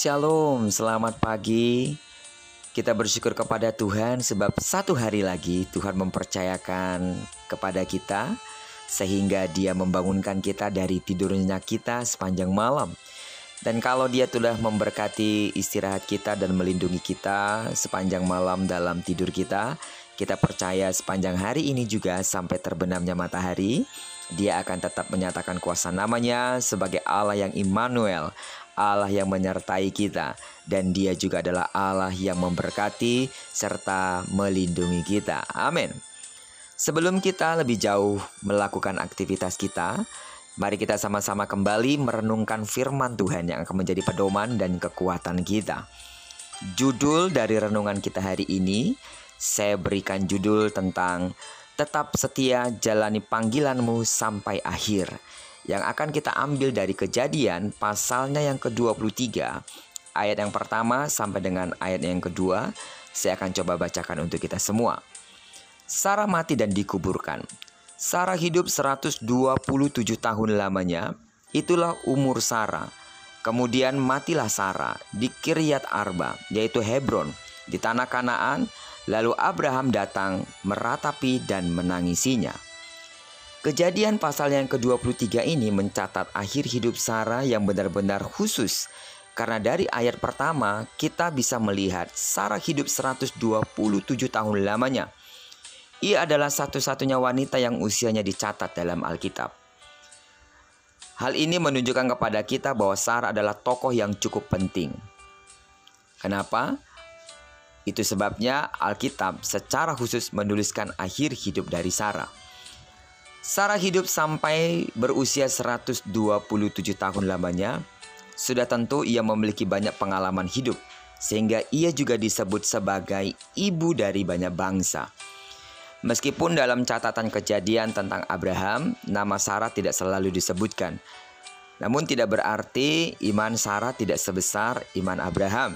Shalom, selamat pagi. Kita bersyukur kepada Tuhan sebab satu hari lagi Tuhan mempercayakan kepada kita sehingga dia membangunkan kita dari tidurnya kita sepanjang malam. Dan kalau dia telah memberkati istirahat kita dan melindungi kita sepanjang malam dalam tidur kita, kita percaya sepanjang hari ini juga sampai terbenamnya matahari, dia akan tetap menyatakan kuasa namanya sebagai Allah yang Immanuel, Allah yang menyertai kita, dan Dia juga adalah Allah yang memberkati serta melindungi kita. Amin. Sebelum kita lebih jauh melakukan aktivitas kita, mari kita sama-sama kembali merenungkan firman Tuhan yang akan menjadi pedoman dan kekuatan kita. Judul dari renungan kita hari ini, saya berikan judul tentang tetap setia jalani panggilanmu sampai akhir. Yang akan kita ambil dari kejadian pasalnya yang ke-23 ayat yang pertama sampai dengan ayat yang kedua saya akan coba bacakan untuk kita semua. Sarah mati dan dikuburkan. Sarah hidup 127 tahun lamanya, itulah umur Sarah. Kemudian matilah Sarah di Kiryat Arba, yaitu Hebron, di tanah Kanaan, Lalu Abraham datang meratapi dan menangisinya. Kejadian pasal yang ke-23 ini mencatat akhir hidup Sarah yang benar-benar khusus. Karena dari ayat pertama kita bisa melihat Sarah hidup 127 tahun lamanya. Ia adalah satu-satunya wanita yang usianya dicatat dalam Alkitab. Hal ini menunjukkan kepada kita bahwa Sarah adalah tokoh yang cukup penting. Kenapa? Itu sebabnya Alkitab secara khusus menuliskan akhir hidup dari Sarah. Sarah hidup sampai berusia 127 tahun lamanya. Sudah tentu ia memiliki banyak pengalaman hidup sehingga ia juga disebut sebagai ibu dari banyak bangsa. Meskipun dalam catatan kejadian tentang Abraham, nama Sarah tidak selalu disebutkan. Namun tidak berarti iman Sarah tidak sebesar iman Abraham.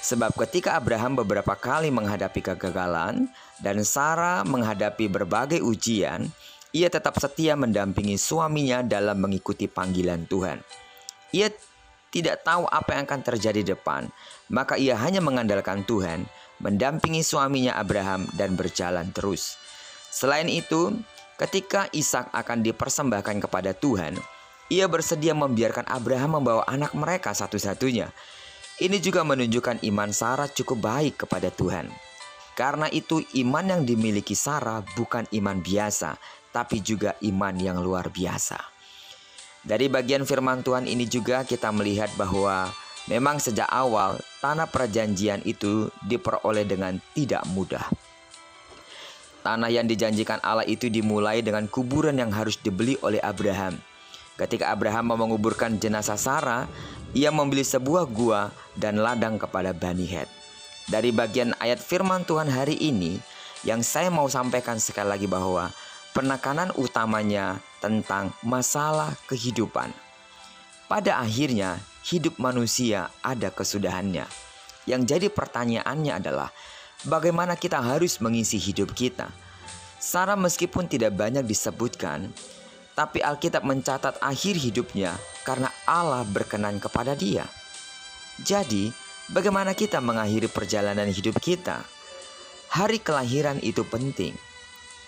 Sebab ketika Abraham beberapa kali menghadapi kegagalan dan Sarah menghadapi berbagai ujian, ia tetap setia mendampingi suaminya dalam mengikuti panggilan Tuhan. Ia tidak tahu apa yang akan terjadi depan, maka ia hanya mengandalkan Tuhan, mendampingi suaminya Abraham dan berjalan terus. Selain itu, ketika Ishak akan dipersembahkan kepada Tuhan, ia bersedia membiarkan Abraham membawa anak mereka satu-satunya ini juga menunjukkan iman Sarah cukup baik kepada Tuhan. Karena itu iman yang dimiliki Sarah bukan iman biasa, tapi juga iman yang luar biasa. Dari bagian firman Tuhan ini juga kita melihat bahwa memang sejak awal tanah perjanjian itu diperoleh dengan tidak mudah. Tanah yang dijanjikan Allah itu dimulai dengan kuburan yang harus dibeli oleh Abraham. Ketika Abraham mau menguburkan jenazah Sarah, ia membeli sebuah gua dan ladang kepada Bani Het. Dari bagian ayat firman Tuhan hari ini, yang saya mau sampaikan sekali lagi bahwa penekanan utamanya tentang masalah kehidupan. Pada akhirnya, hidup manusia ada kesudahannya. Yang jadi pertanyaannya adalah, bagaimana kita harus mengisi hidup kita? Sarah meskipun tidak banyak disebutkan, tapi Alkitab mencatat akhir hidupnya karena Allah berkenan kepada dia. Jadi, bagaimana kita mengakhiri perjalanan hidup kita? Hari kelahiran itu penting.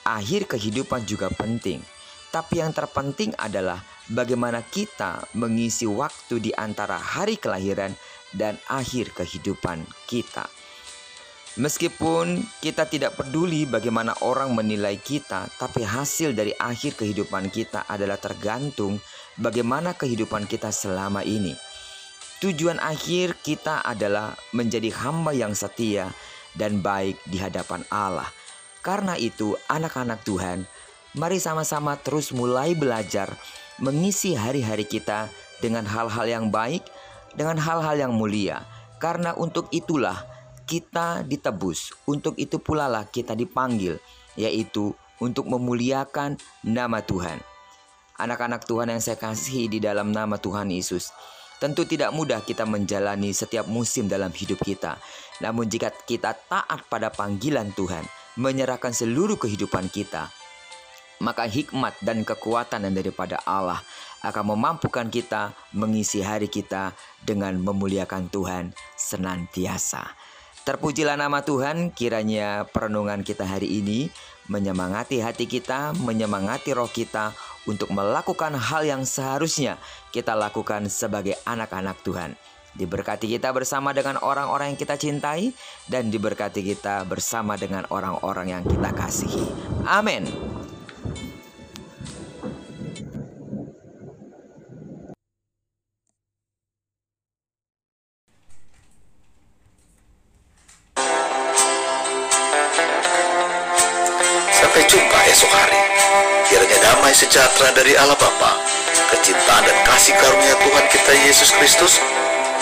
Akhir kehidupan juga penting. Tapi yang terpenting adalah bagaimana kita mengisi waktu di antara hari kelahiran dan akhir kehidupan kita. Meskipun kita tidak peduli bagaimana orang menilai kita, tapi hasil dari akhir kehidupan kita adalah tergantung bagaimana kehidupan kita selama ini. Tujuan akhir kita adalah menjadi hamba yang setia dan baik di hadapan Allah. Karena itu, anak-anak Tuhan, mari sama-sama terus mulai belajar mengisi hari-hari kita dengan hal-hal yang baik, dengan hal-hal yang mulia. Karena untuk itulah kita ditebus. Untuk itu pula lah kita dipanggil, yaitu untuk memuliakan nama Tuhan. Anak-anak Tuhan yang saya kasihi di dalam nama Tuhan Yesus. Tentu tidak mudah kita menjalani setiap musim dalam hidup kita. Namun jika kita taat pada panggilan Tuhan, menyerahkan seluruh kehidupan kita, maka hikmat dan kekuatan yang daripada Allah akan memampukan kita mengisi hari kita dengan memuliakan Tuhan senantiasa. Terpujilah nama Tuhan, kiranya perenungan kita hari ini menyemangati hati kita, menyemangati roh kita untuk melakukan hal yang seharusnya kita lakukan sebagai anak-anak Tuhan. Diberkati kita bersama dengan orang-orang yang kita cintai dan diberkati kita bersama dengan orang-orang yang kita kasihi. Amin. Sampai jumpa esok hari. Kiranya damai sejahtera dari Allah Bapa, kecintaan dan kasih karunia Tuhan kita Yesus Kristus,